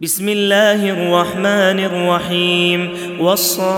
بسم الله الرحمن الرحيم. والصافات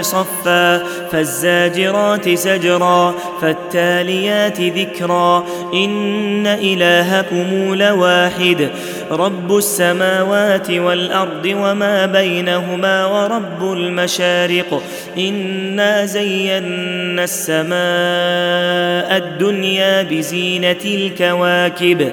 صفا فالزاجرات زجرا فالتاليات ذكرا. إن إلهكم لواحد رب السماوات والأرض وما بينهما ورب المشارق. إنا زينا السماء الدنيا بزينة الكواكب.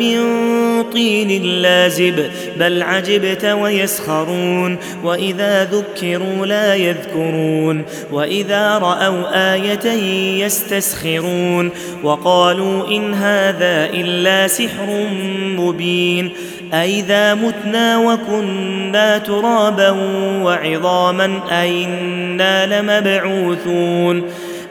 طين لازب بل عجبت ويسخرون وإذا ذكروا لا يذكرون وإذا رأوا آية يستسخرون وقالوا إن هذا إلا سحر مبين. أئذا متنا وكنا ترابا وعظاما أئنا لمبعوثون.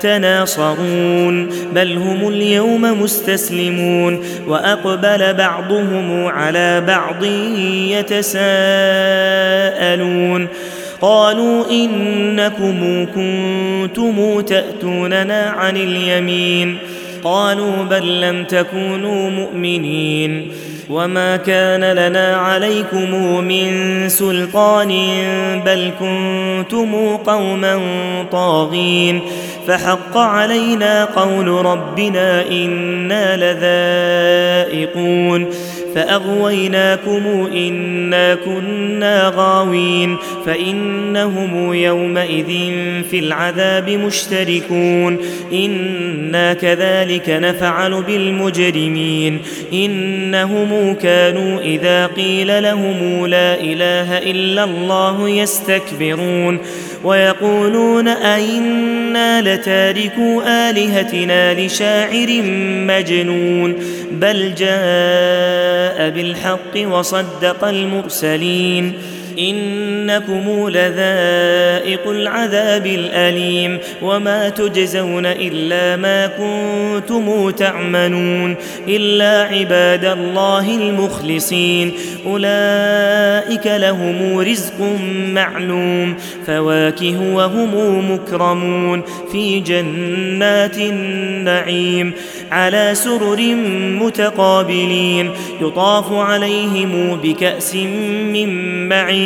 تناصرون بل هم اليوم مستسلمون. وأقبل بعضهم على بعض يتساءلون. قالوا إنكم كنتم تأتوننا عن اليمين. قالوا بل لم تكونوا مؤمنين. وما كان لنا عليكم من سلطان بل كنتم قوما طاغين فحق علينا قول ربنا أنا لذائقون فأغويناكم إنا كنا غاوين فإنهم يومئذ في العذاب مشتركون إنا كذلك نفعل بالمجرمين إنهم كانوا إذا قيل لهم لا إله إلا الله يستكبرون ويقولون أئنا لتاركوا آلهتنا لشاعر مجنون بل جاء بالحق وصدق المرسلين إنكم لذائق العذاب الأليم وما تجزون إلا ما كنتم تعملون إلا عباد الله المخلصين. أولئك لهم رزق معلوم فواكه وهم مكرمون. في جنات النعيم على سرر متقابلين. يطاف عليهم بكأس من معين.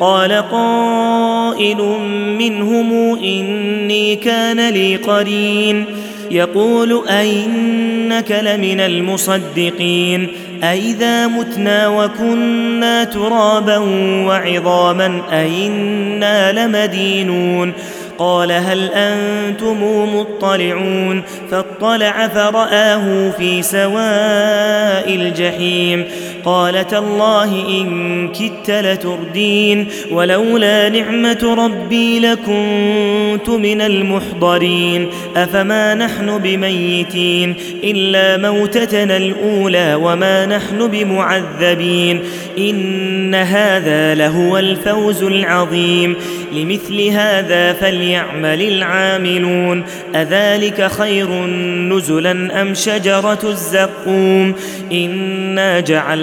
قال قائل منهم إني كان لي قرين. يقول أئنك لمن المصدقين. أئذا متنا وكنا ترابا وعظاما أئنا لمدينون. قال هل أنتم مطلعون؟ فاطلع فرآه في سواء الجحيم. قالت الله إن كدت لتردين ولولا نعمة ربي لكنت من المحضرين أفما نحن بميتين إلا موتتنا الأولى وما نحن بمعذبين إن هذا لهو الفوز العظيم لمثل هذا فليعمل العاملون أذلك خير نزلا أم شجرة الزقوم إنا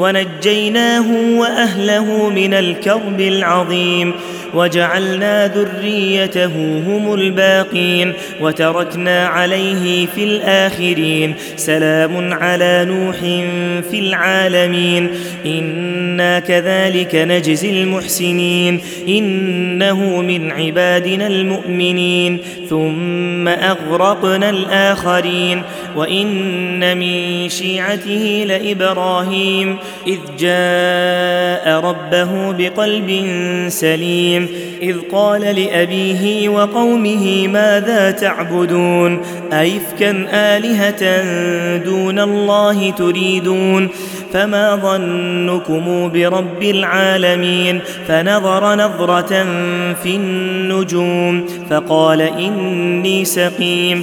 ونجيناه وأهله من الكرب العظيم. وجعلنا ذريته هم الباقين وتركنا عليه في الآخرين سلام على نوح في العالمين إنا كذلك نجزي المحسنين إنه من عبادنا المؤمنين ثم أغرقنا الآخرين وإن من شيعته لإبراهيم إذ جاء ربه بقلب سليم اذ قال لابيه وقومه ماذا تعبدون ايفكا الهه دون الله تريدون فما ظنكم برب العالمين فنظر نظره في النجوم فقال اني سقيم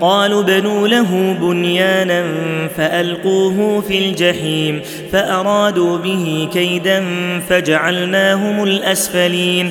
قالوا بنوا له بنيانا فألقوه في الجحيم فأرادوا به كيدا فجعلناهم الأسفلين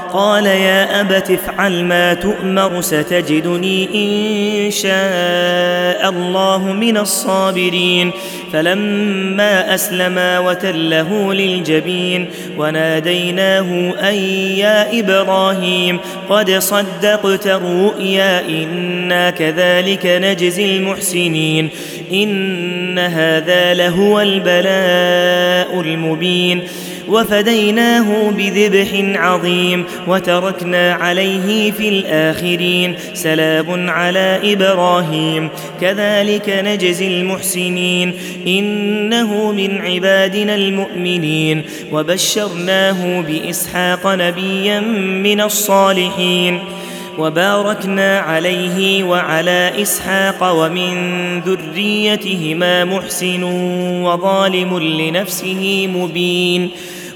قال يا أبت افعل ما تؤمر ستجدني إن شاء الله من الصابرين. فلما أسلما وتله للجبين وناديناه أن يا إبراهيم قد صدقت الرؤيا إنا كذلك نجزي المحسنين. إن هذا لهو البلاء المبين. وفديناه بذبح عظيم وتركنا عليه في الآخرين سلام على إبراهيم. كذلك نجزي المحسنين. إنه من عبادنا المؤمنين. وبشرناه بإسحاق نبيا من الصالحين. وباركنا عليه وعلى إسحاق ومن ذريتهما محسن وظالم لنفسه مبين.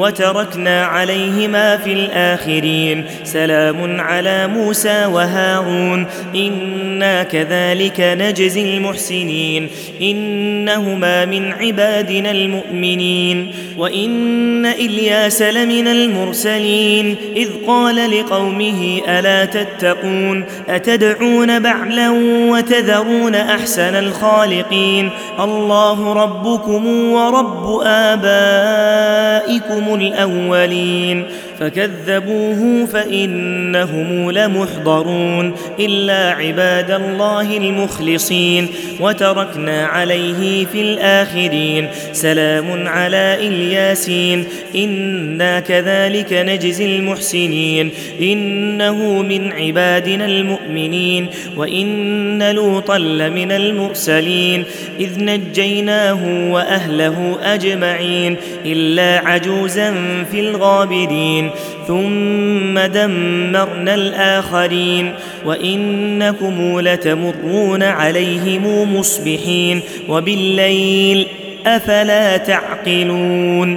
وتركنا عليهما في الآخرين. سلام على موسى وهارون. إنا كذلك نجزي المحسنين. إنهما من عبادنا المؤمنين. وإن إلياس لمن المرسلين. إذ قال لقومه ألا تتقون؟ أتدعون بعلا وتذرون أحسن الخالقين؟ الله ربكم ورب آبائكم الأولين فكذبوه فإنهم لمحضرون إلا عباد الله المخلصين وتركنا عليه في الآخرين سلام على إلياسين إنا كذلك نجزي المحسنين إنه من عبادنا المؤمنين وإن لوطا لمن المرسلين إذ نجيناه وأهله أجمعين إلا عجوزا في الغابرين ثم دمرنا الآخرين وإنكم لتمرون عليهم مصبحين وبالليل أفلا تعقلون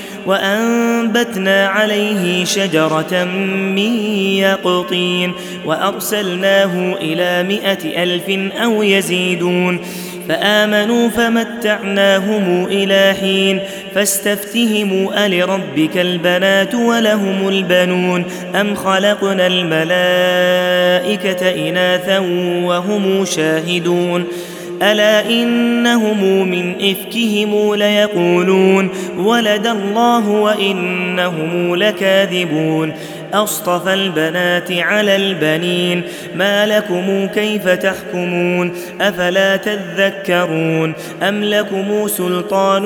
وأنبتنا عليه شجرة من يقطين وأرسلناه إلى مائه ألف أو يزيدون فآمنوا فمتعناهم إلى حين فاستفتهموا ألربك البنات ولهم البنون أم خلقنا الملائكة إناثا وهم شاهدون ألا إنهم من إفكهم ليقولون ولد الله وإنهم لكاذبون أصطفى البنات على البنين ما لكم كيف تحكمون أفلا تذكرون أم لكم سلطان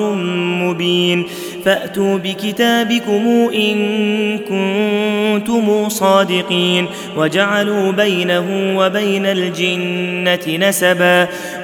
مبين فأتوا بكتابكم إن كنتم صادقين وجعلوا بينه وبين الجنة نسبا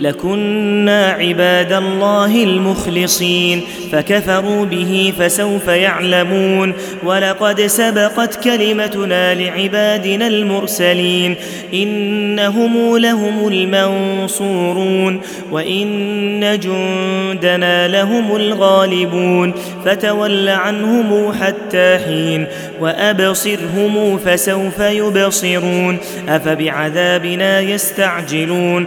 لكنا عباد الله المخلصين فكفروا به فسوف يعلمون. ولقد سبقت كلمتنا لعبادنا المرسلين إنهم لهم المنصورون. وإن جندنا لهم الغالبون فتول عنهم حتى حين وأبصرهم فسوف يبصرون. أفبعذابنا يستعجلون؟